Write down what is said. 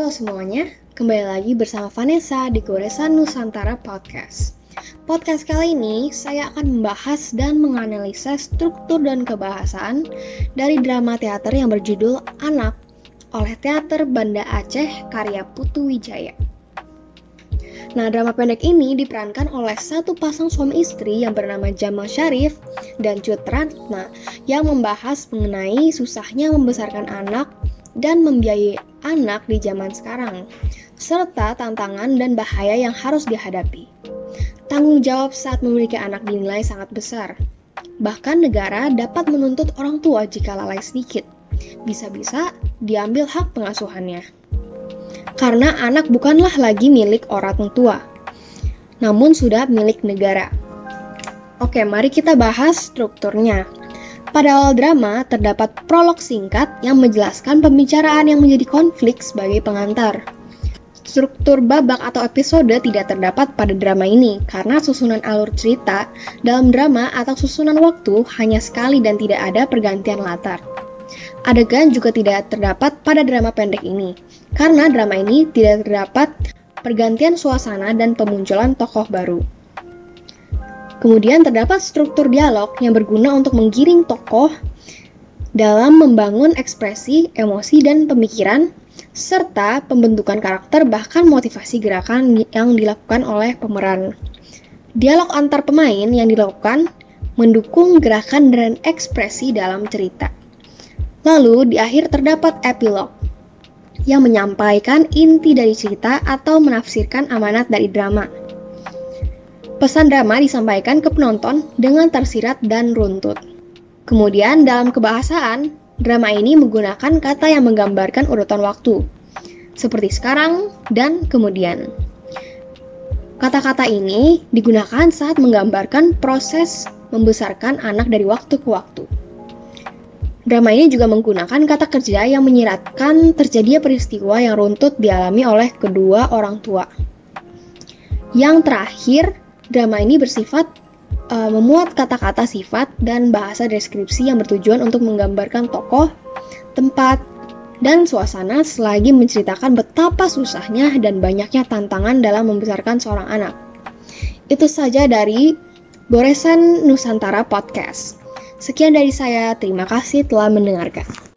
Halo semuanya, kembali lagi bersama Vanessa di Goresan Nusantara Podcast. Podcast kali ini saya akan membahas dan menganalisa struktur dan kebahasaan dari drama teater yang berjudul Anak oleh Teater Banda Aceh karya Putu Wijaya. Nah, drama pendek ini diperankan oleh satu pasang suami istri yang bernama Jamal Syarif dan Cut Ratna yang membahas mengenai susahnya membesarkan anak dan membiayai anak di zaman sekarang, serta tantangan dan bahaya yang harus dihadapi. Tanggung jawab saat memiliki anak dinilai sangat besar. Bahkan negara dapat menuntut orang tua jika lalai sedikit. Bisa-bisa diambil hak pengasuhannya karena anak bukanlah lagi milik orang tua, namun sudah milik negara. Oke, mari kita bahas strukturnya. Pada awal drama, terdapat prolog singkat yang menjelaskan pembicaraan yang menjadi konflik sebagai pengantar. Struktur babak atau episode tidak terdapat pada drama ini karena susunan alur cerita dalam drama atau susunan waktu hanya sekali dan tidak ada pergantian latar. Adegan juga tidak terdapat pada drama pendek ini, karena drama ini tidak terdapat pergantian suasana dan pemunculan tokoh baru. Kemudian terdapat struktur dialog yang berguna untuk menggiring tokoh dalam membangun ekspresi, emosi, dan pemikiran, serta pembentukan karakter bahkan motivasi gerakan yang dilakukan oleh pemeran. Dialog antar pemain yang dilakukan mendukung gerakan dan ekspresi dalam cerita. Lalu di akhir terdapat epilog yang menyampaikan inti dari cerita atau menafsirkan amanat dari drama. Pesan drama disampaikan ke penonton dengan tersirat dan runtut. Kemudian dalam kebahasaan, drama ini menggunakan kata yang menggambarkan urutan waktu, seperti sekarang dan kemudian. Kata-kata ini digunakan saat menggambarkan proses membesarkan anak dari waktu ke waktu. Drama ini juga menggunakan kata kerja yang menyiratkan terjadinya peristiwa yang runtut dialami oleh kedua orang tua. Yang terakhir, drama ini bersifat uh, memuat kata-kata sifat dan bahasa deskripsi yang bertujuan untuk menggambarkan tokoh, tempat, dan suasana selagi menceritakan betapa susahnya dan banyaknya tantangan dalam membesarkan seorang anak. Itu saja dari Goresan Nusantara Podcast. Sekian dari saya, terima kasih telah mendengarkan.